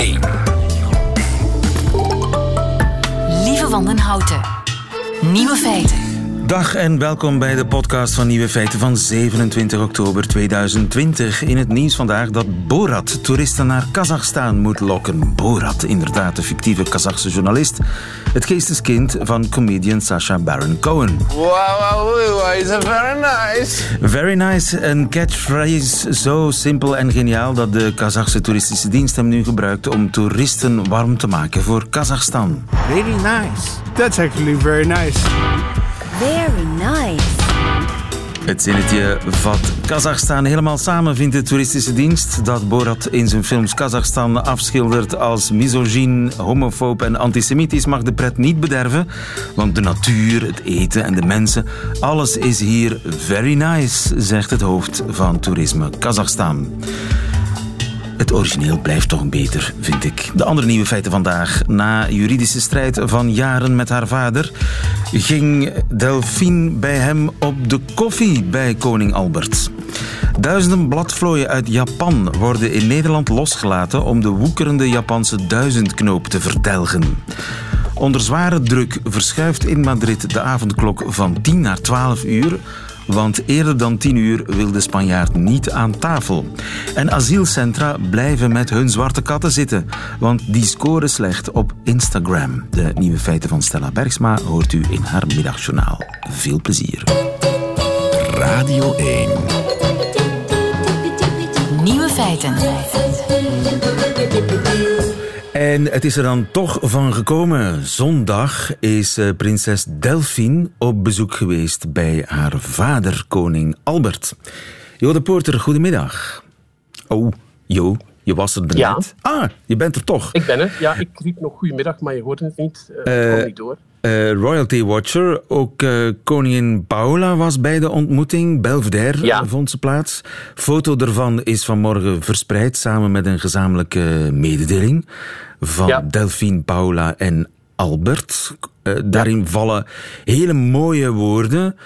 1. Lieve Wandenhouten. Nieuwe feiten. Dag en welkom bij de podcast van Nieuwe Feiten van 27 oktober 2020. In het nieuws vandaag dat Borat toeristen naar Kazachstan moet lokken. Borat, inderdaad, de fictieve Kazachse journalist. Het geesteskind van comedian Sacha Baron Cohen. Wow, wow, wow, is very nice. Very nice, een catchphrase zo simpel en geniaal dat de Kazachse toeristische dienst hem nu gebruikt om toeristen warm te maken voor Kazachstan. Very nice. That's actually very nice. Very nice. Het zinnetje vat Kazachstan helemaal samen, vindt de toeristische dienst. Dat Borat in zijn films Kazachstan afschildert als misogyn, homofoob en antisemitisch mag de pret niet bederven. Want de natuur, het eten en de mensen, alles is hier very nice, zegt het hoofd van toerisme Kazachstan. Het origineel blijft toch beter, vind ik. De andere nieuwe feiten vandaag. Na juridische strijd van jaren met haar vader... ging Delphine bij hem op de koffie bij koning Albert. Duizenden bladvlooien uit Japan worden in Nederland losgelaten... om de woekerende Japanse duizendknoop te verdelgen. Onder zware druk verschuift in Madrid de avondklok van 10 naar 12 uur want eerder dan 10 uur wil de Spanjaard niet aan tafel. En asielcentra blijven met hun zwarte katten zitten, want die scoren slecht op Instagram. De nieuwe feiten van Stella Bergsma hoort u in haar middagjournaal. Veel plezier. Radio 1. Nieuwe feiten. En het is er dan toch van gekomen. Zondag is eh, prinses Delphine op bezoek geweest bij haar vader, koning Albert. Jo de Poorter, goedemiddag. Oh, Jo, je was er Ja. net. Ah, je bent er toch. Ik ben er. Ja, ik riep nog goedemiddag, maar je hoorde het niet. Het kwam niet door. Royalty Watcher, ook koningin Paula was bij de ontmoeting. Belvedere Ja. vond ze plaats. Foto ervan is vanmorgen verspreid samen met een gezamenlijke mededeling van Ja. Delphine, Paula en Albert. Eh, daarin vallen hele mooie woorden.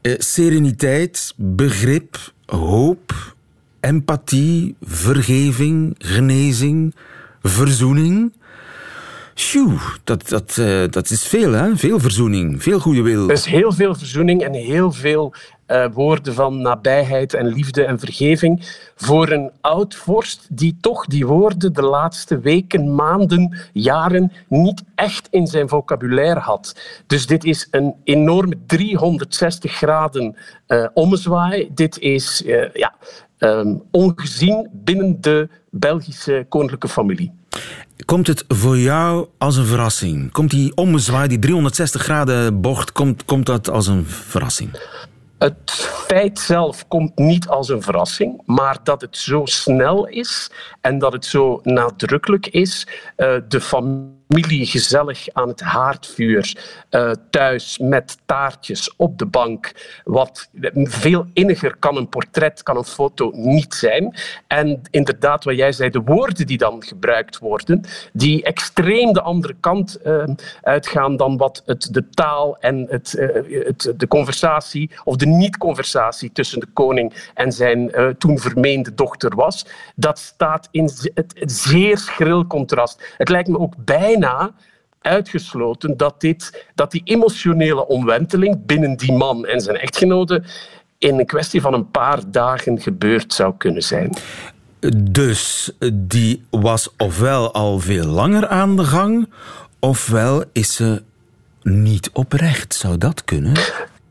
Eh, sereniteit, begrip, hoop, empathie, vergeving, genezing, verzoening. Tjoe, dat, dat, eh, dat is veel, hè? Veel verzoening, veel goede wil. Er is heel veel verzoening en heel veel eh, woorden van nabijheid en liefde en vergeving voor een oud vorst die toch die woorden de laatste weken, maanden, jaren niet echt in zijn vocabulaire had. Dus dit is een enorme 360 graden eh ommezwaai. Dit is eh, ja, ehm, ongezien binnen de Belgische koninklijke familie. Komt het voor jou als een verrassing? Komt die ommezwaai, die 360 graden bocht, komt, komt dat als een verrassing? Het feit zelf komt niet als een verrassing, maar dat het zo snel is en dat het zo nadrukkelijk is, eh, de familie gezellig aan het haardvuur, eh, thuis met taartjes op de bank, wat veel inniger kan een portret, kan een foto niet zijn. En inderdaad, wat jij zei, de woorden die dan gebruikt worden, die extreem de andere kant eh, uitgaan dan wat het, de taal en het, eh, het, de conversatie of de niet-conversatie tussen de koning en zijn toen vermeende dochter was. Dat staat in het zeer schril contrast. Het lijkt me ook bijna uitgesloten dat, dit, dat die emotionele omwenteling binnen die man en zijn echtgenote in een kwestie van een paar dagen gebeurd zou kunnen zijn. Dus die was ofwel al veel langer aan de gang, ofwel is ze niet oprecht. Zou dat kunnen?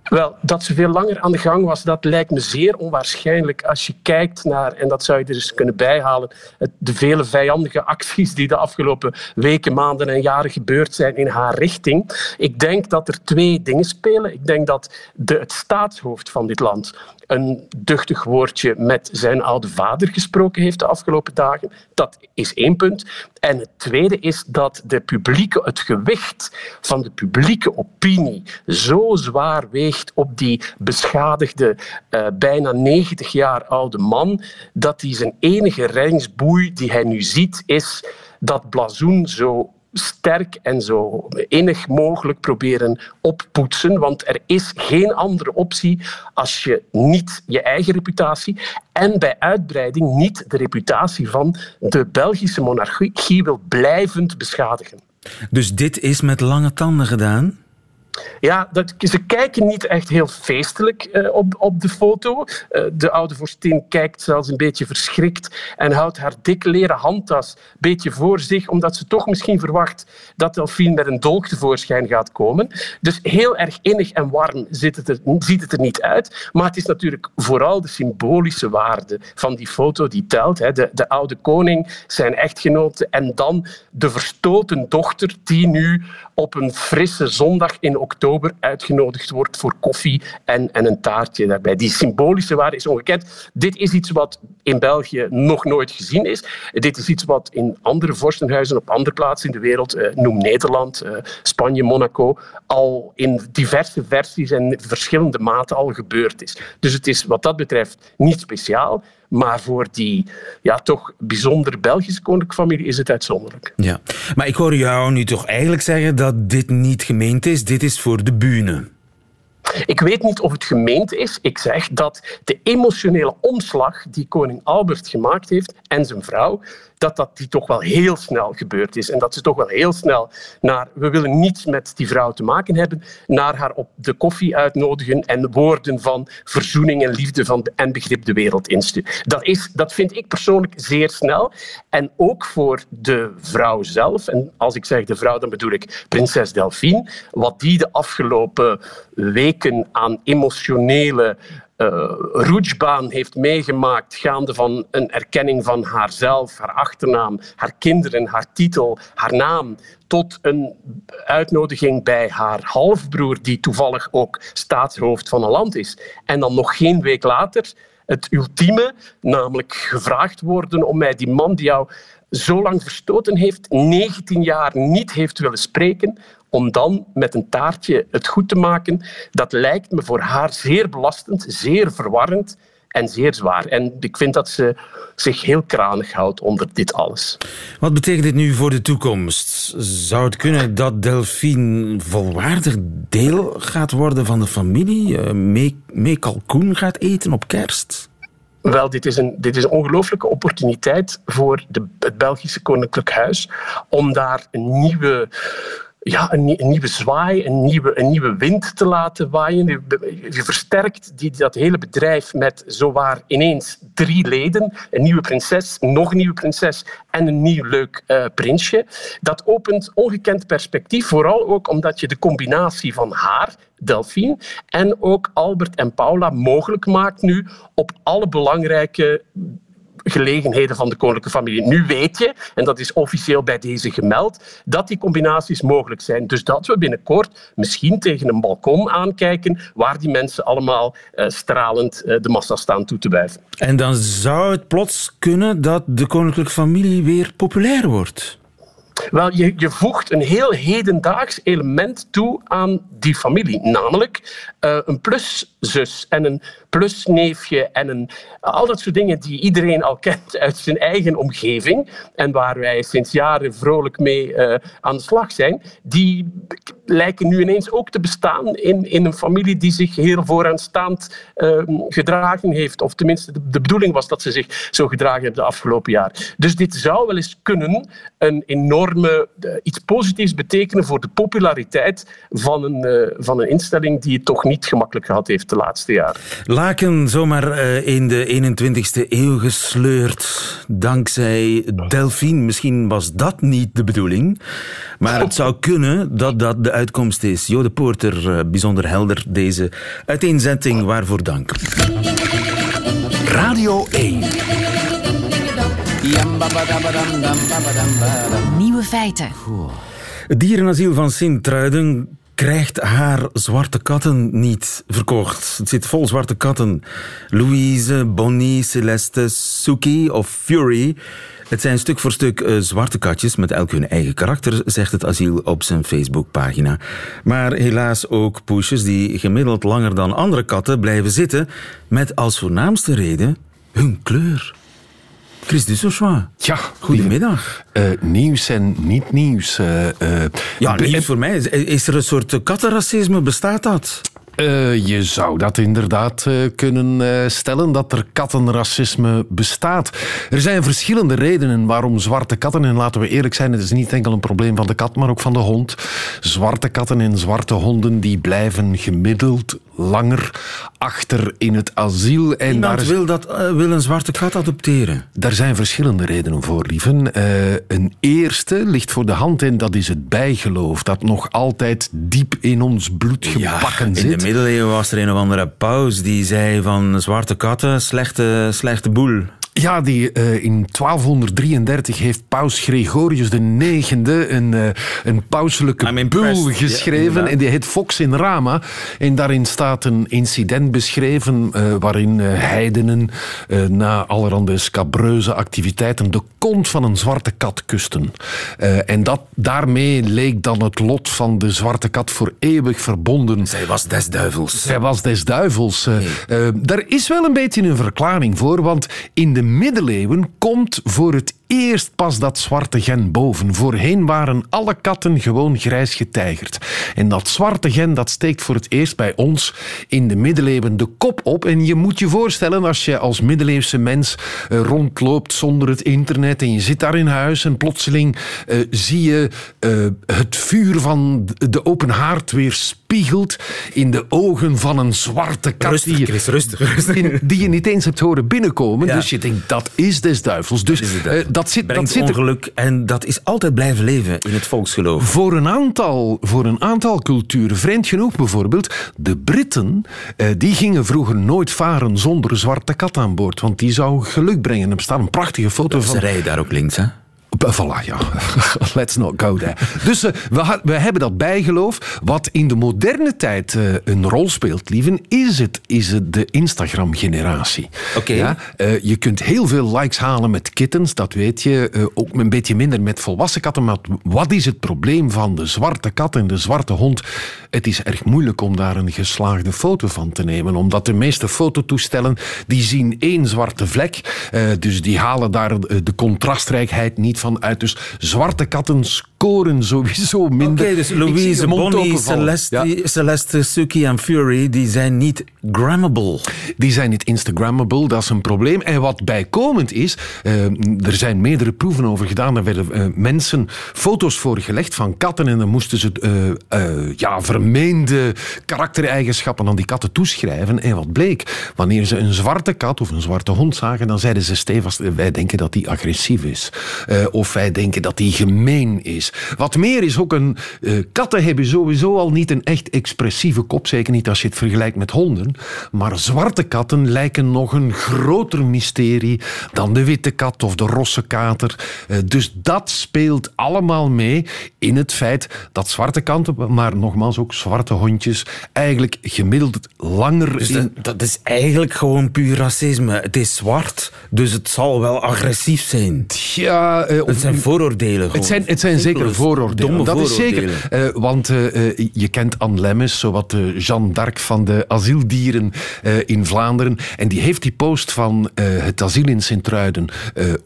Wel, dat ze veel langer aan de gang was, dat lijkt me zeer onwaarschijnlijk als je kijkt naar, en dat zou je er eens kunnen bijhalen, de vele vijandige acties die de afgelopen weken, maanden en jaren gebeurd zijn in haar richting. Ik denk dat er twee dingen spelen. Ik denk dat de, het staatshoofd van dit land een duchtig woordje met zijn oude vader gesproken heeft de afgelopen dagen. Dat is één punt. En het tweede is dat de publieke, het gewicht van de publieke opinie zo zwaar weegt op die beschadigde, eh, bijna 90 jaar oude man, dat hij zijn enige reddingsboei die hij nu ziet is dat blazoen zo sterk en zo innig mogelijk proberen oppoetsen. Want er is geen andere optie als je niet je eigen reputatie en bij uitbreiding niet de reputatie van de Belgische monarchie wil blijvend beschadigen. Dus dit is met lange tanden gedaan? Ja, dat, ze kijken niet echt heel feestelijk uh, op, op de foto. Uh, de oude vorstin kijkt zelfs een beetje verschrikt en houdt haar dikke leren handtas een beetje voor zich, omdat ze toch misschien verwacht dat Delphine met een dolk tevoorschijn gaat komen. Dus heel erg innig en warm ziet het, er, ziet het er niet uit. Maar het is natuurlijk vooral de symbolische waarde van die foto die telt. Hè. De, de oude koning, zijn echtgenote en dan de verstoten dochter die nu op een frisse zondag in oktober uitgenodigd wordt voor koffie en, en een taartje daarbij. Die symbolische waarde is ongekend. Dit is iets wat in België nog nooit gezien is. Dit is iets wat in andere vorstenhuizen op andere plaatsen in de wereld, eh, noem Nederland, eh, Spanje, Monaco, al in diverse versies en verschillende maten al gebeurd is. Dus het is wat dat betreft niet speciaal. Maar voor die ja, toch bijzonder Belgische koninklijke familie is het uitzonderlijk. Ja, maar ik hoor jou nu toch eigenlijk zeggen dat dit niet gemeend is, dit is voor de bühne. Ik weet niet of het gemeend is. Ik zeg dat de emotionele omslag die koning Albert gemaakt heeft en zijn vrouw, dat dat die toch wel heel snel gebeurd is. En dat ze toch wel heel snel naar, we willen niets met die vrouw te maken hebben, naar haar op de koffie uitnodigen en woorden van verzoening en liefde van en begrip de wereld insturen. Dat, is, dat vind ik persoonlijk zeer snel. En ook voor de vrouw zelf, en als ik zeg de vrouw, dan bedoel ik prinses Delphine, wat die de afgelopen weken aan emotionele uh, heeft meegemaakt, gaande van een erkenning van haarzelf, haar achternaam, haar kinderen, haar titel, haar naam, tot een uitnodiging bij haar halfbroer, die toevallig ook staatshoofd van een land is. En dan nog geen week later het ultieme, namelijk gevraagd worden om mij die man die jou zo lang verstoten heeft, 19 jaar niet heeft willen spreken, om dan met een taartje het goed te maken, dat lijkt me voor haar zeer belastend, zeer verwarrend en zeer zwaar. En ik vind dat ze zich heel kranig houdt onder dit alles. Wat betekent dit nu voor de toekomst? Zou het kunnen dat Delphine volwaardig deel gaat worden van de familie? Eh, mee, mee kalkoen gaat eten op kerst? Wel, dit is een, dit is een ongelooflijke opportuniteit voor de, het Belgische Koninklijk Huis om daar een nieuwe ja, een, nieuwe zwaai, een nieuwe, een nieuwe wind te laten waaien. Je, versterkt die, dat hele bedrijf met zowaar ineens drie leden. Een nieuwe prinses, nog een nieuwe prinses en een nieuw leuk uh, prinsje. Dat opent ongekend perspectief, vooral ook omdat je de combinatie van haar, Delphine, en ook Albert en Paula mogelijk maakt nu op alle belangrijke gelegenheden van de koninklijke familie. Nu weet je, en dat is officieel bij deze gemeld, dat die combinaties mogelijk zijn. Dus dat we binnenkort misschien tegen een balkon aankijken waar die mensen allemaal uh, stralend uh, de massa staan toe te wuiven. En dan zou het plots kunnen dat de koninklijke familie weer populair wordt. Wel, je, je voegt een heel hedendaags element toe aan die familie. Namelijk uh, een pluszus en een plusneefje en een, al dat soort dingen die iedereen al kent uit zijn eigen omgeving en waar wij sinds jaren vrolijk mee uh, aan de slag zijn, die lijken nu ineens ook te bestaan in, in een familie die zich heel vooraanstaand uh, gedragen heeft. Of tenminste, de, bedoeling was dat ze zich zo gedragen hebben de afgelopen jaar. Dus dit zou wel eens kunnen een enorme, uh, iets positiefs betekenen voor de populariteit van een, uh, van een instelling die het toch niet gemakkelijk gehad heeft de laatste jaren. Laken zomaar eh, in de 21ste eeuw gesleurd dankzij Delphine. Misschien was dat niet de bedoeling, maar het zou kunnen dat dat de uitkomst is. Jode Poorter, eh, bijzonder helder deze uiteenzetting. Waarvoor dank. Radio 1. Nieuwe feiten. Het dierenasiel van Sint-Truiden krijgt haar zwarte katten niet verkocht. Het zit vol zwarte katten. Louise, Bonnie, Celeste, Suki of Fury. Het zijn stuk voor stuk uh, zwarte katjes met elk hun eigen karakter, zegt het asiel op zijn Facebookpagina. Maar helaas ook poesjes die gemiddeld langer dan andere katten blijven zitten, met als voornaamste reden hun kleur. Chris Dussochois. Ja, Goedemiddag. Eh, nieuws en niet nieuws. eh, eh, Ja, nieuws voor mij. Is, is er een soort kattenracisme? Bestaat dat? Eh, je zou dat inderdaad eh, kunnen eh, stellen, dat er kattenracisme bestaat. Er zijn verschillende redenen waarom zwarte katten, en laten we eerlijk zijn, het is niet enkel een probleem van de kat, maar ook van de hond. Zwarte katten en zwarte honden die blijven gemiddeld langer achter in het asiel. En daar is- wil, dat, eh, wil een zwarte kat adopteren. Daar zijn verschillende redenen voor, lieven. Eh, een eerste ligt voor de hand en dat is het bijgeloof dat nog altijd diep in ons bloed gebakken in zit. de middeleeuwen was er een of andere paus die zei van zwarte katten, slechte, slechte boel. Ja, die, eh, in 1233 heeft paus Gregorius IX een, eh, een pauselijke bul Ja, geschreven. en die heet Fox in Rama. En daarin staat een incident beschreven eh, waarin heidenen na allerhande scabreuze activiteiten de kont van een zwarte kat kusten. En dat, daarmee leek dan het lot van de zwarte kat voor eeuwig verbonden. Zij was des duivels. Zij was des duivels. Daar is wel een beetje een verklaring voor, want in de middeleeuwen komt voor het eerst pas dat zwarte gen boven. Voorheen waren alle katten gewoon grijs getijgerd. En dat zwarte gen dat steekt voor het eerst bij ons in de middeleeuwen de kop op. En je moet je voorstellen, als je als middeleeuwse mens eh, rondloopt zonder het internet en je zit daar in huis en plotseling eh, zie je eh, het vuur van de open haard weer spiegelt in de ogen van een zwarte kat Rustig, die, je, Chris, rustig, rustig. die, die je niet eens hebt horen binnenkomen. Ja. Dus je denkt, dat is des duivels. Dus is de duivel. Dat zit, dat zit er ongeluk en dat is altijd blijven leven in het volksgeloof. voor een aantal, voor een aantal culturen, vreemd genoeg bijvoorbeeld, de Britten, eh, die gingen vroeger nooit varen zonder een zwarte kat aan boord. Want die zou geluk brengen. Er staat een prachtige foto Ze van. rijden daar ook links, hè? Voilà, ja. Let's not go there. Dus eh, we, hebben dat bijgeloof. Wat in de moderne tijd eh, een rol speelt, lieven, is het, is het de Instagram-generatie. Oké. Ja, eh, je kunt heel veel likes halen met kittens, dat weet je. Ook een beetje minder met volwassen katten. Maar wat is het probleem van de zwarte kat en de zwarte hond? Het is erg moeilijk om daar een geslaagde foto van te nemen. Omdat de meeste fototoestellen, die zien één zwarte vlek. Dus die halen daar de contrastrijkheid niet van uit. Dus zwarte katten scoren sowieso minder. Oké, dus Louise, Bonnie. Celeste, Ja. Celeste, Suki en Fury, die zijn niet grammable. Die zijn niet Instagrammable, dat is een probleem. En wat bijkomend is, eh, er zijn meerdere proeven over gedaan. Er werden eh, mensen foto's voorgelegd van katten en dan moesten ze eh, ja, vermeende karaktereigenschappen aan die katten toeschrijven. En wat bleek? Wanneer ze een zwarte kat of een zwarte hond zagen, dan zeiden ze stevast, wij denken dat die agressief is. Of wij denken dat die gemeen is. Wat meer is ook een... eh, katten hebben sowieso al niet een echt expressieve kop, zeker niet als je het vergelijkt met honden. Maar zwarte katten lijken nog een groter mysterie dan de witte kat of de rosse kater. Eh, dus dat speelt allemaal mee in het feit dat zwarte katten, maar nogmaals ook zwarte hondjes, eigenlijk gemiddeld langer Dus in... dat, dat is eigenlijk gewoon puur racisme. Het is zwart, dus het zal wel agressief zijn. Ja, eh, Het zijn vooroordelen. Het gewoon. zijn, het zijn zeker Vooroordelen. domme dat is zeker. Eh, want eh, eh, je kent Anne Lemmes, zowat de Jeanne d'Arc van de asieldieren in Vlaanderen. En die heeft die post van het asiel in Sint-Truiden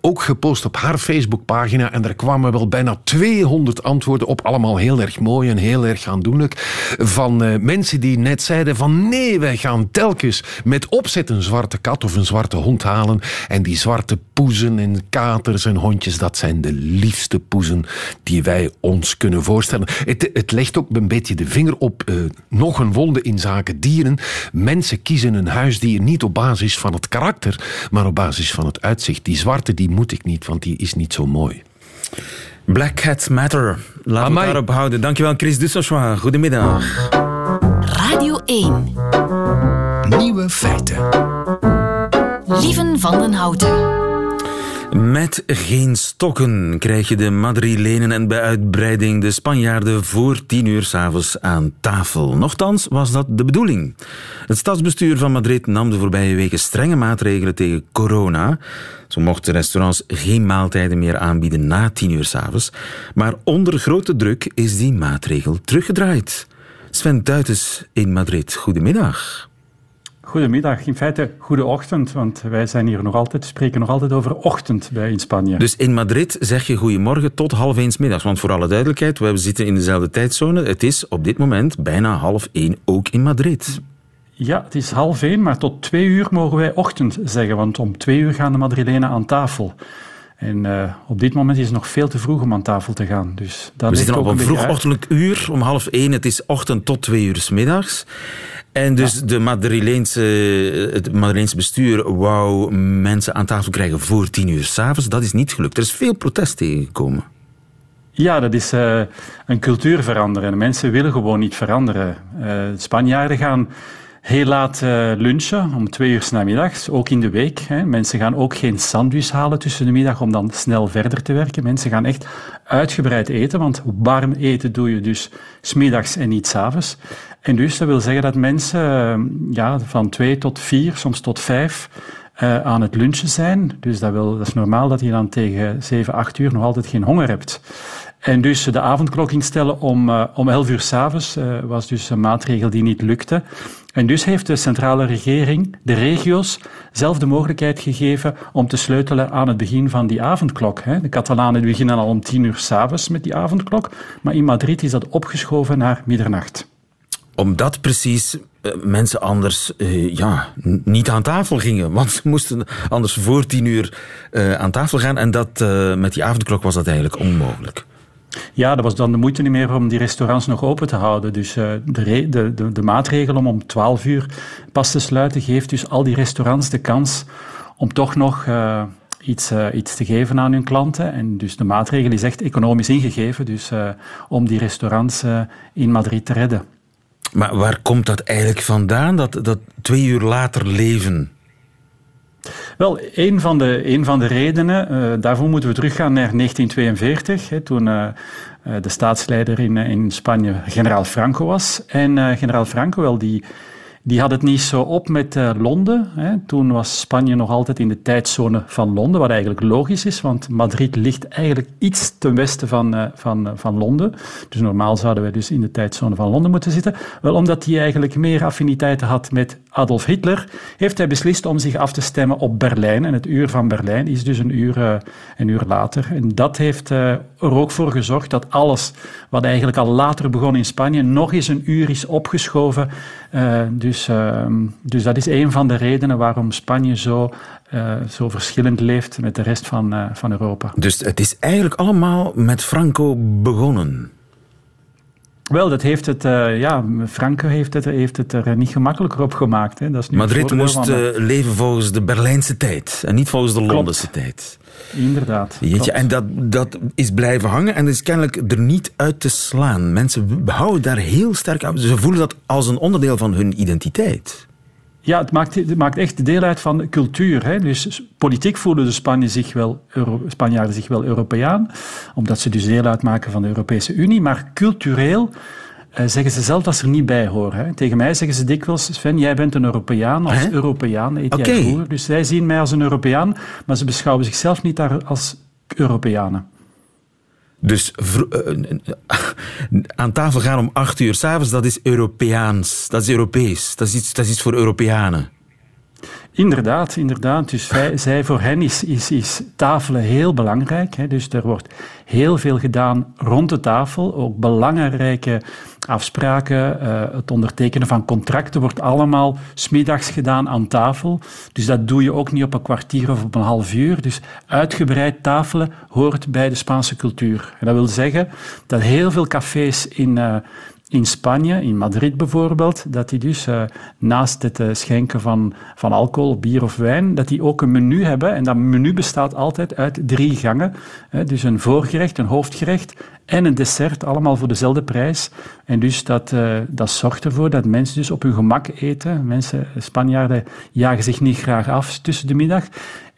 ook gepost op haar Facebookpagina. En er kwamen wel bijna 200 antwoorden op. Allemaal heel erg mooi en heel erg aandoenlijk. Van mensen die net zeiden van nee, wij gaan telkens met opzet een zwarte kat of een zwarte hond halen. En die zwarte poezen en katers en hondjes, dat zijn de liefste poezen die wij ons kunnen voorstellen. Het, het legt ook een beetje de vinger op eh, nog een wonde in zaken dieren. Mensen kiezen een huisdier niet op basis van het karakter, maar op basis van het uitzicht. Die zwarte, die moet ik niet, want die is niet zo mooi. Black Cats Matter. Laten we het daarop houden. Dankjewel, Chris Dussochois. Goedemiddag. Radio 1. Nieuwe feiten. Lieven van den Houten. Met geen stokken krijg je de Madrilenen en bij uitbreiding de Spanjaarden voor tien uur s'avonds aan tafel. Nochtans was dat de bedoeling. Het stadsbestuur van Madrid nam de voorbije weken strenge maatregelen tegen corona. Zo mochten restaurants geen maaltijden meer aanbieden na tien uur s'avonds. Maar onder grote druk is die maatregel teruggedraaid. Sven Duitens in Madrid, goedemiddag. Goedemiddag. In feite, goede ochtend, want wij zijn hier nog altijd, spreken nog altijd over ochtend bij in Spanje. Dus in Madrid zeg je goedemorgen tot half één 's middags. Want voor alle duidelijkheid, we zitten in dezelfde tijdzone. Het is op dit moment bijna half één ook in Madrid. Ja, het is half één, maar tot twee uur mogen wij ochtend zeggen, want om twee uur gaan de Madrilenen aan tafel. En uh, op dit moment is het nog veel te vroeg om aan tafel te gaan. Dus dat We zitten op ook een beetje vroegochtendelijk uur, om half één. Het is ochtend tot twee uur 's middags. En dus de Madrileense, het Madrileense bestuur wou mensen aan tafel krijgen voor tien uur s'avonds. Dat is niet gelukt. Er is veel protest tegengekomen. Ja, dat is uh, een cultuur veranderen. Mensen willen gewoon niet veranderen. Uh, Spanjaarden gaan heel laat uh, lunchen, om twee uur namiddags, ook in de week. Mensen gaan ook geen sandwich halen tussen de middag om dan snel verder te werken. Mensen gaan echt uitgebreid eten, want warm eten doe je dus smiddags en niet s'avonds. En dus dat wil zeggen dat mensen uh, ja, van twee tot vier, soms tot vijf, uh, aan het lunchen zijn. Dus dat, wil, dat is normaal dat je dan tegen zeven, acht uur nog altijd geen honger hebt. En dus de avondklok instellen om, uh, om 11 uur s'avonds uh, was dus een maatregel die niet lukte. En dus heeft de centrale regering de regio's zelf de mogelijkheid gegeven om te sleutelen aan het begin van die avondklok. De Catalanen beginnen al om 10 uur s'avonds met die avondklok, maar in Madrid is dat opgeschoven naar middernacht. Omdat precies uh, mensen anders ja, niet aan tafel gingen. Want ze moesten anders voor tien uur aan tafel gaan. En dat, met die avondklok was dat eigenlijk onmogelijk. Ja, dat was dan de moeite niet meer om die restaurants nog open te houden. Dus uh, de, de, de, maatregel om om 12 uur pas te sluiten geeft dus al die restaurants de kans om toch nog uh, iets, uh, iets te geven aan hun klanten. En dus de maatregel is echt economisch ingegeven, dus om die restaurants in Madrid te redden. Maar waar komt dat eigenlijk vandaan, dat, dat twee uur later leven? Wel, een van de, een van de redenen, uh, daarvoor moeten we teruggaan naar 1942, hè, toen uh, de staatsleider in, in Spanje generaal Franco was. En generaal Franco, wel, die, die had het niet zo op met Londen. Hè. Toen was Spanje nog altijd in de tijdzone van Londen, wat eigenlijk logisch is, want Madrid ligt eigenlijk iets ten westen van, van, van Londen. Dus normaal zouden wij dus in de tijdzone van Londen moeten zitten. Wel, omdat hij eigenlijk meer affiniteiten had met Adolf Hitler, heeft hij beslist om zich af te stemmen op Berlijn. En het uur van Berlijn is dus een uur, een uur later. En dat heeft er ook voor gezorgd dat alles wat eigenlijk al later begon in Spanje nog eens een uur is opgeschoven. Uh, dus, dus dat is een van de redenen waarom Spanje zo, zo verschillend leeft met de rest van, van Europa. Dus het is eigenlijk allemaal met Franco begonnen? Wel, dat heeft het, uh, ja, Franco heeft het, heeft het er niet gemakkelijker op gemaakt. Hè. Dat is nu Madrid moest uh, leven volgens de Berlijnse tijd en niet volgens de Londense tijd. Inderdaad. Jeetje, en dat, dat is blijven hangen en is kennelijk er niet uit te slaan. Mensen houden daar heel sterk aan. Ze voelen dat als een onderdeel van hun identiteit. Ja, het maakt, het maakt echt deel uit van cultuur. Hè. Dus politiek voelen de Spanje zich wel Euro, Spanjaarden zich wel Europeaan, omdat ze dus deel uitmaken van de Europese Unie. Maar cultureel uh, zeggen ze zelf dat ze er niet bij horen. Hè. Tegen mij zeggen ze dikwijls, Sven, jij bent een Europeaan. Als Hè? Europeaan eet okay. jij. Dus zij zien mij als een Europeaan, maar ze beschouwen zichzelf niet als Europeanen. Dus uh, aan tafel gaan om acht uur s'avonds, dat is Europeaans. Dat is Europees. Dat is iets, dat is iets voor Europeanen. Inderdaad, inderdaad. Dus zij, zij voor hen is, is, tafelen heel belangrijk. Hè. Dus er wordt heel veel gedaan rond de tafel. Ook belangrijke afspraken, uh, het ondertekenen van contracten wordt allemaal smiddags gedaan aan tafel. Dus dat doe je ook niet op een kwartier of op een half uur. Dus uitgebreid tafelen hoort bij de Spaanse cultuur. En dat wil zeggen dat heel veel cafés in, uh, in Spanje, in Madrid bijvoorbeeld, dat die dus uh, naast het uh, schenken van, van alcohol, bier of wijn, dat die ook een menu hebben. En dat menu bestaat altijd uit drie gangen. Hè, dus een voorgerecht, een hoofdgerecht en een dessert, allemaal voor dezelfde prijs. En dus dat, uh, dat zorgt ervoor dat mensen dus op hun gemak eten. Mensen, Spanjaarden, jagen zich niet graag af tussen de middag.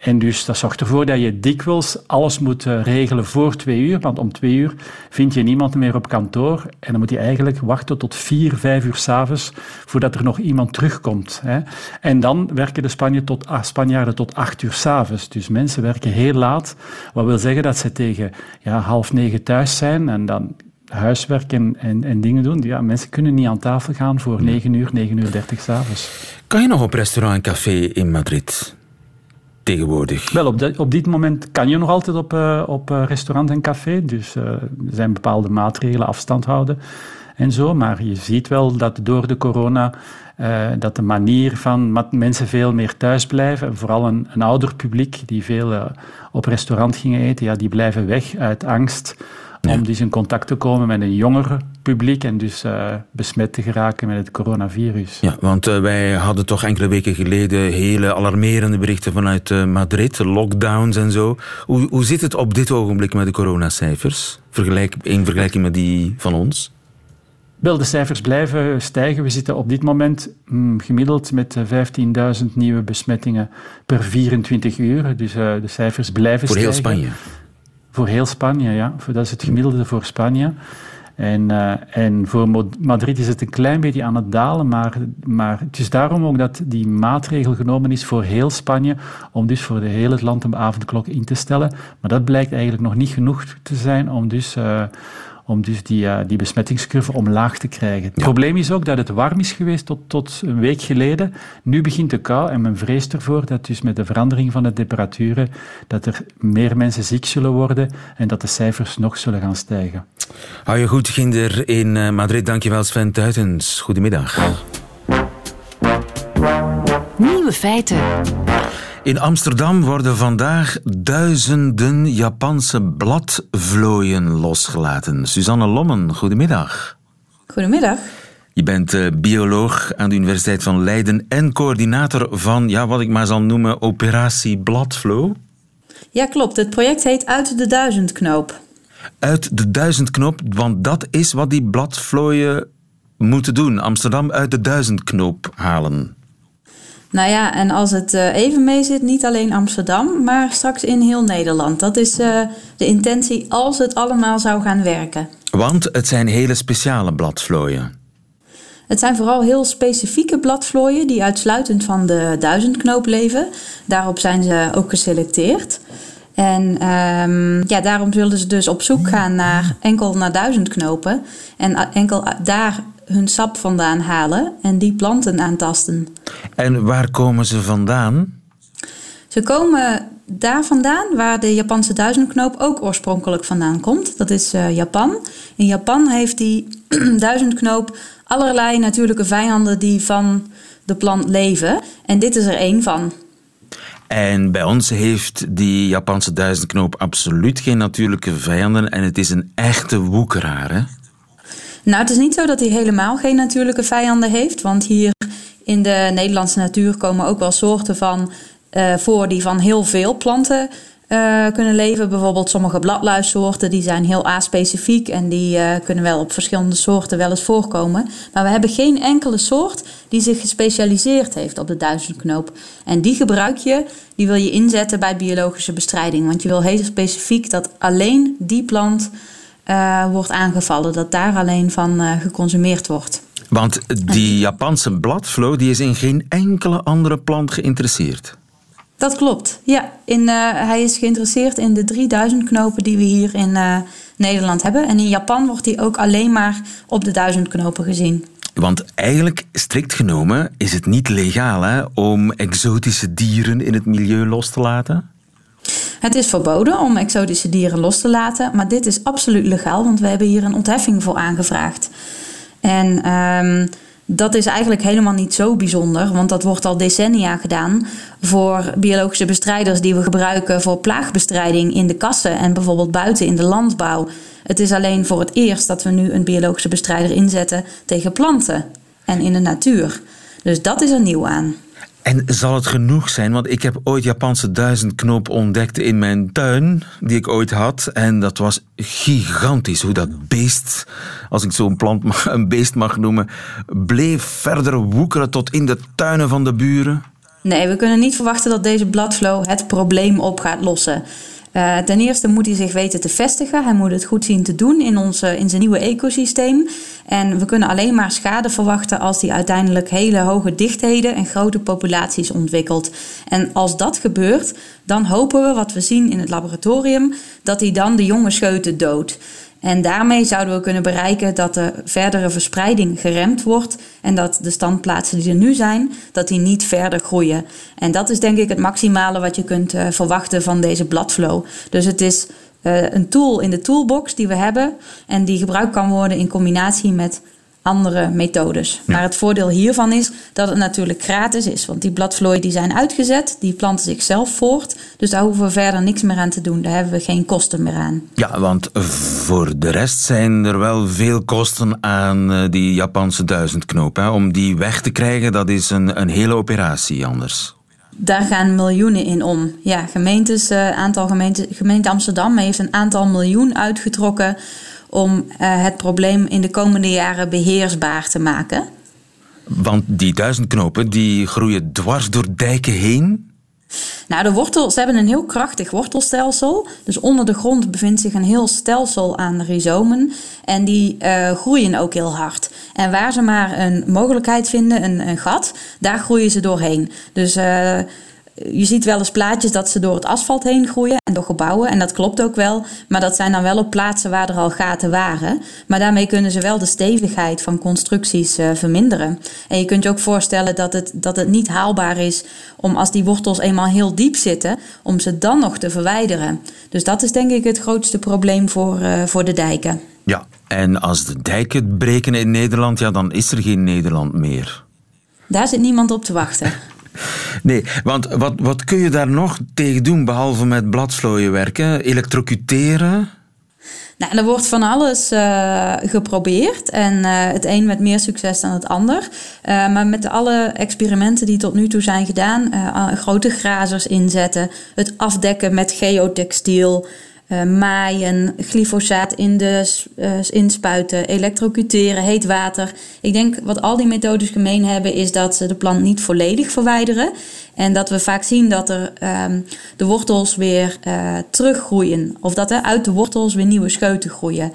En dus dat zorgt ervoor dat je dikwijls alles moet regelen voor twee uur, want om twee uur vind je niemand meer op kantoor en dan moet je eigenlijk wachten tot vier, vijf uur s'avonds voordat er nog iemand terugkomt. Hè. En dan werken de Spanje tot, Spanjaarden tot acht uur s'avonds. Dus mensen werken heel laat, wat wil zeggen dat ze tegen ja, half negen thuis zijn en dan huiswerk en, en, en dingen doen. Ja, mensen kunnen niet aan tafel gaan voor 9 uur, 9 uur 30 s'avonds. Kan je nog op restaurant en café in Madrid? Wel, op, op dit moment kan je nog altijd op, eh, op eh, restaurant en café. Dus eh, er zijn bepaalde maatregelen, afstand houden en zo. Maar je ziet wel dat door de corona dat de manier van mensen veel meer thuis blijven. En vooral een, ouder publiek die veel op restaurant gingen eten, ja, die blijven weg uit angst om dus in contact te komen met een jonger publiek en dus eh, besmet te geraken met het coronavirus. Ja, want eh, wij hadden toch enkele weken geleden hele alarmerende berichten vanuit eh, Madrid, lockdowns en zo. Hoe, hoe zit het op dit ogenblik met de coronacijfers? Vergelijk, in vergelijking met die van ons? Wel, de cijfers blijven stijgen. We zitten op dit moment mm, gemiddeld met eh, 15.000 nieuwe besmettingen per 24 uur. Dus de cijfers blijven Voor heel stijgen. Spanje. Voor heel Spanje, ja. Dat is het gemiddelde voor Spanje. En, eh, en voor Madrid is het een klein beetje aan het dalen, maar, maar het is daarom ook dat die maatregel genomen is voor heel Spanje, om dus voor de hele land een avondklok in te stellen. Maar dat blijkt eigenlijk nog niet genoeg te zijn om dus, eh, om dus die, eh, die besmettingscurve omlaag te krijgen. Het probleem is ook dat het warm is geweest tot, tot een week geleden. Nu begint de kou en men vreest ervoor dat dus met de verandering van de temperaturen dat er meer mensen ziek zullen worden en dat de cijfers nog zullen gaan stijgen. Hou je goed, Ginder, in eh, Madrid. Dankjewel, Sven Tuitens. Goedemiddag. Nieuwe feiten. In Amsterdam worden vandaag duizenden Japanse bladvlooien losgelaten. Suzanne Lommen, goedemiddag. Goedemiddag. Je bent eh, bioloog aan de Universiteit van Leiden en coördinator van, ja, wat ik maar zal noemen, Operatie Bladvlo. Ja, klopt. Het project heet Uit de Duizendknoop. Uit de duizendknop, want dat is wat die bladvlooien moeten doen. Amsterdam uit de duizendknoop halen. Nou ja, en als het eh, even mee zit, niet alleen Amsterdam, maar straks in heel Nederland. Dat is eh, de intentie als het allemaal zou gaan werken. Want het zijn hele speciale bladvlooien. Het zijn vooral heel specifieke bladvlooien die uitsluitend van de duizendknoop leven. Daarop zijn ze ook geselecteerd. En ehm, ja, daarom zullen ze dus op zoek gaan naar enkel naar duizendknopen. En enkel daar hun sap vandaan halen en die planten aantasten. En waar komen ze vandaan? Ze komen daar vandaan waar de Japanse duizendknoop ook oorspronkelijk vandaan komt. Dat is eh, Japan. In Japan heeft die duizendknoop allerlei natuurlijke vijanden die van de plant leven. En dit is er één van. En bij ons heeft die Japanse duizendknoop absoluut geen natuurlijke vijanden en het is een echte woekeraar. Hè? Nou, het is niet zo dat hij helemaal geen natuurlijke vijanden heeft. Want hier in de Nederlandse natuur komen ook wel soorten van eh, voor die van heel veel planten eh, kunnen leven. Bijvoorbeeld sommige bladluissoorten die zijn heel aspecifiek en die eh, kunnen wel op verschillende soorten wel eens voorkomen. Maar we hebben geen enkele soort die zich gespecialiseerd heeft op de duizendknoop. En die gebruik je, die wil je inzetten bij biologische bestrijding. Want je wil heel specifiek dat alleen die plant eh, wordt aangevallen, dat daar alleen van eh, geconsumeerd wordt. Want die Japanse bladvlo die is in geen enkele andere plant geïnteresseerd. Dat klopt. Ja, in, eh, hij is geïnteresseerd in de 3000 knopen die we hier in Nederland hebben. En in Japan wordt hij ook alleen maar op de 1000 knopen gezien. Want eigenlijk, strikt genomen, is het niet legaal hè, om exotische dieren in het milieu los te laten. Het is verboden om exotische dieren los te laten, maar dit is absoluut legaal, want we hebben hier een ontheffing voor aangevraagd. En ehm, dat is eigenlijk helemaal niet zo bijzonder, want dat wordt al decennia gedaan voor biologische bestrijders die we gebruiken voor plaagbestrijding in de kassen en bijvoorbeeld buiten in de landbouw. Het is alleen voor het eerst dat we nu een biologische bestrijder inzetten tegen planten en in de natuur. Dus dat is er nieuw aan. En zal het genoeg zijn? Want ik heb ooit Japanse duizendknoop ontdekt in mijn tuin, die ik ooit had. En dat was gigantisch hoe dat beest, als ik zo'n plant een beest mag noemen, bleef verder woekeren tot in de tuinen van de buren. Nee, we kunnen niet verwachten dat deze bladflow het probleem op gaat lossen. Eh, ten eerste moet hij zich weten te vestigen. Hij moet het goed zien te doen in, onze, in zijn nieuwe ecosysteem. En we kunnen alleen maar schade verwachten als hij uiteindelijk hele hoge dichtheden en grote populaties ontwikkelt. En als dat gebeurt, dan hopen we, wat we zien in het laboratorium, dat hij dan de jonge scheuten doodt. En daarmee zouden we kunnen bereiken dat de verdere verspreiding geremd wordt en dat de standplaatsen die er nu zijn, dat die niet verder groeien. En dat is denk ik het maximale wat je kunt uh, verwachten van deze bladflow. Dus het is uh, een tool in de toolbox die we hebben en die gebruikt kan worden in combinatie met andere methodes. Maar het voordeel hiervan is dat het natuurlijk gratis is. Want die bladvlooien die zijn uitgezet, die planten zichzelf voort. Dus daar hoeven we verder niks meer aan te doen. Daar hebben we geen kosten meer aan. Ja, want voor de rest zijn er wel veel kosten aan eh, die Japanse duizendknoop. Hè? Om die weg te krijgen, dat is een, een hele operatie anders. Daar gaan miljoenen in om. Ja, gemeentes, uh, aantal gemeente, gemeente Amsterdam heeft een aantal miljoen uitgetrokken om uh, het probleem in de komende jaren beheersbaar te maken. Want die duizendknopen die groeien dwars door dijken heen? Nou, de wortels hebben een heel krachtig wortelstelsel. Dus onder de grond bevindt zich een heel stelsel aan rhizomen. En die uh, groeien ook heel hard. En waar ze maar een mogelijkheid vinden, een, een gat, daar groeien ze doorheen. Dus uh, je ziet wel eens plaatjes dat ze door het asfalt heen groeien en door gebouwen. En dat klopt ook wel. Maar dat zijn dan wel op plaatsen waar er al gaten waren. Maar daarmee kunnen ze wel de stevigheid van constructies uh, verminderen. En je kunt je ook voorstellen dat het, dat het niet haalbaar is om als die wortels eenmaal heel diep zitten, om ze dan nog te verwijderen. Dus dat is denk ik het grootste probleem voor, uh, voor de dijken. Ja, en als de dijken breken in Nederland, ja, dan is er geen Nederland meer. Daar zit niemand op te wachten. Nee, want wat, wat kun je daar nog tegen doen, behalve met bladvlooien werken? Elektrocuteren? Nou, er wordt van alles uh, geprobeerd. En uh, het een met meer succes dan het ander. Uh, maar met alle experimenten die tot nu toe zijn gedaan, grote grazers inzetten, het afdekken met geotextiel, uh, maaien, glyfosaat in de, uh, inspuiten, elektrocuteren, heet water. Ik denk wat al die methodes gemeen hebben is dat ze de plant niet volledig verwijderen. En dat we vaak zien dat er um, de wortels weer uh, teruggroeien. Of dat er uit de wortels weer nieuwe scheuten groeien.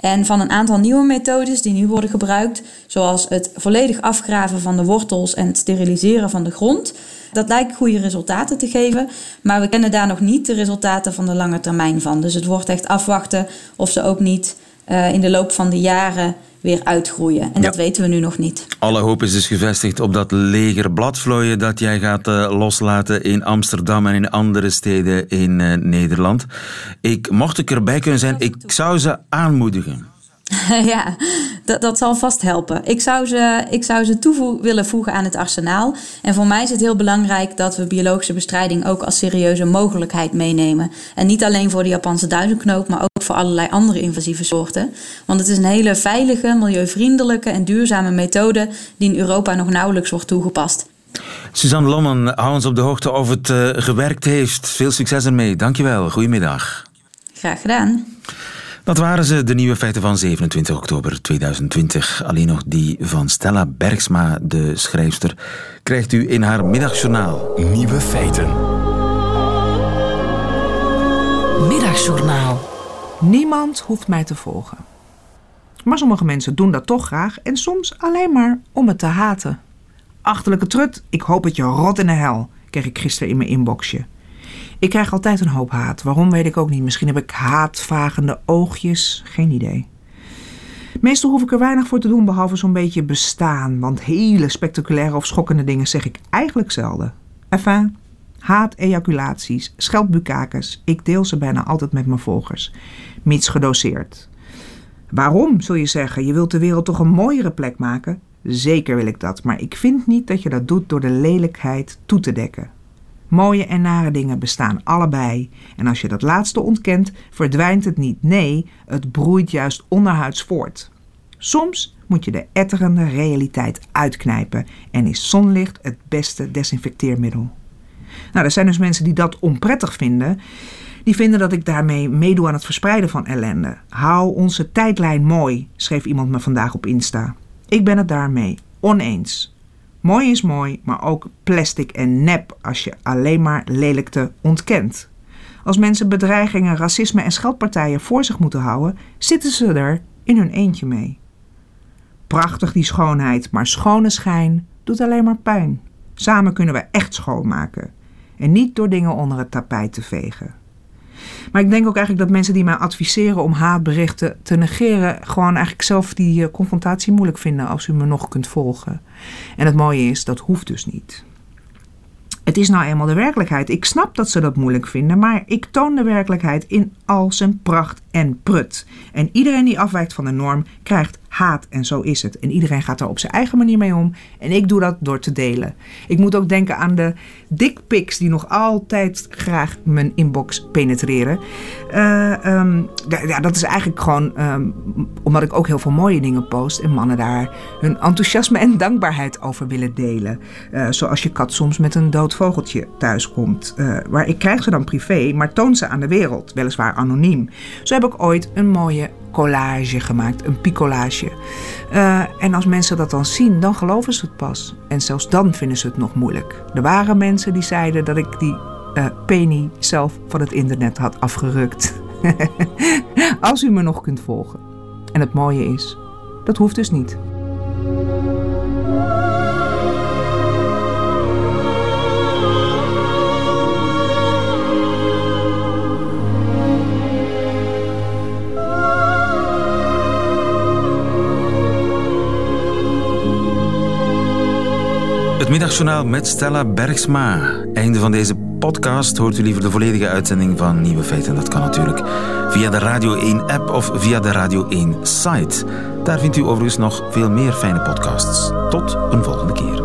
En van een aantal nieuwe methodes die nu worden gebruikt, zoals het volledig afgraven van de wortels en het steriliseren van de grond, dat lijkt goede resultaten te geven, maar we kennen daar nog niet de resultaten van de lange termijn van. Dus het wordt echt afwachten of ze ook niet uh, in de loop van de jaren weer uitgroeien. En ja. dat weten we nu nog niet. Alle hoop is dus gevestigd op dat leger bladvlooien dat jij gaat uh, loslaten in Amsterdam en in andere steden in uh, Nederland. Ik, mocht ik erbij kunnen zijn, ik zou ze aanmoedigen. ja, dat, dat zal vast helpen. Ik zou ze, ik zou ze toe willen voegen aan het arsenaal. En voor mij is het heel belangrijk dat we biologische bestrijding ook als serieuze mogelijkheid meenemen. En niet alleen voor de Japanse duizendknoop, maar ook voor allerlei andere invasieve soorten. Want het is een hele veilige, milieuvriendelijke en duurzame methode die in Europa nog nauwelijks wordt toegepast. Suzanne Lommen, hou ons op de hoogte of het uh, gewerkt heeft. Veel succes ermee. Dankjewel. Goedemiddag. Graag gedaan. Dat waren ze, de nieuwe feiten van 27 oktober 2020. Alleen nog die van Stella Bergsma, de schrijfster, krijgt u in haar middagjournaal. Nieuwe feiten. Middagjournaal. Niemand hoeft mij te volgen. Maar sommige mensen doen dat toch graag en soms alleen maar om het te haten. Achterlijke trut, ik hoop het je rot in de hel, kreeg ik gisteren in mijn inboxje. Ik krijg altijd een hoop haat. Waarom weet ik ook niet. Misschien heb ik haatvagende oogjes. Geen idee. Meestal hoef ik er weinig voor te doen behalve zo'n beetje bestaan. Want hele spectaculaire of schokkende dingen zeg ik eigenlijk zelden. Enfin, haat, ejaculaties, scheldbukakes. Ik deel ze bijna altijd met mijn volgers. Mits gedoseerd. Waarom, zul je zeggen? Je wilt de wereld toch een mooiere plek maken? Zeker wil ik dat, maar ik vind niet dat je dat doet door de lelijkheid toe te dekken. Mooie en nare dingen bestaan allebei. En als je dat laatste ontkent, verdwijnt het niet. Nee, het broeit juist onderhuids voort. Soms moet je de etterende realiteit uitknijpen en is zonlicht het beste desinfecteermiddel. Nou, er zijn dus mensen die dat onprettig vinden. Die vinden dat ik daarmee meedoe aan het verspreiden van ellende. Hou onze tijdlijn mooi, schreef iemand me vandaag op Insta. Ik ben het daarmee oneens. Mooi is mooi, maar ook plastic en nep als je alleen maar lelijkte ontkent. Als mensen bedreigingen, racisme en scheldpartijen voor zich moeten houden, zitten ze er in hun eentje mee. Prachtig die schoonheid, maar schone schijn doet alleen maar pijn. Samen kunnen we echt schoonmaken. En niet door dingen onder het tapijt te vegen. Maar ik denk ook eigenlijk dat mensen die mij adviseren om haatberichten te negeren, gewoon eigenlijk zelf die eh, confrontatie moeilijk vinden als u me nog kunt volgen. En het mooie is, dat hoeft dus niet. Het is nou eenmaal de werkelijkheid. Ik snap dat ze dat moeilijk vinden, maar ik toon de werkelijkheid in al zijn pracht en prut. En iedereen die afwijkt van de norm krijgt haat en zo is het. En iedereen gaat daar op zijn eigen manier mee om. En ik doe dat door te delen. Ik moet ook denken aan de dickpics die nog altijd graag mijn inbox penetreren. Uh, um, ja, dat is eigenlijk gewoon um, omdat ik ook heel veel mooie dingen post. En mannen daar hun enthousiasme en dankbaarheid over willen delen. Uh, zoals je kat soms met een dood vogeltje thuiskomt. Uh, waar ik krijg ze dan privé, maar toon ze aan de wereld. Weliswaar anoniem. Zo heb ik ooit een mooie collage gemaakt, een picolage. Uh, en als mensen dat dan zien, dan geloven ze het pas. En zelfs dan vinden ze het nog moeilijk. Er waren mensen die zeiden dat ik die uh, penny zelf van het internet had afgerukt. als u me nog kunt volgen. En het mooie is, dat hoeft dus niet. Middagjournaal met Stella Bergsma. Einde van deze podcast. Hoort u liever de volledige uitzending van Nieuwe Feiten? Dat kan natuurlijk via de Radio 1-app of via de Radio 1-site. Daar vindt u overigens nog veel meer fijne podcasts. Tot een volgende keer.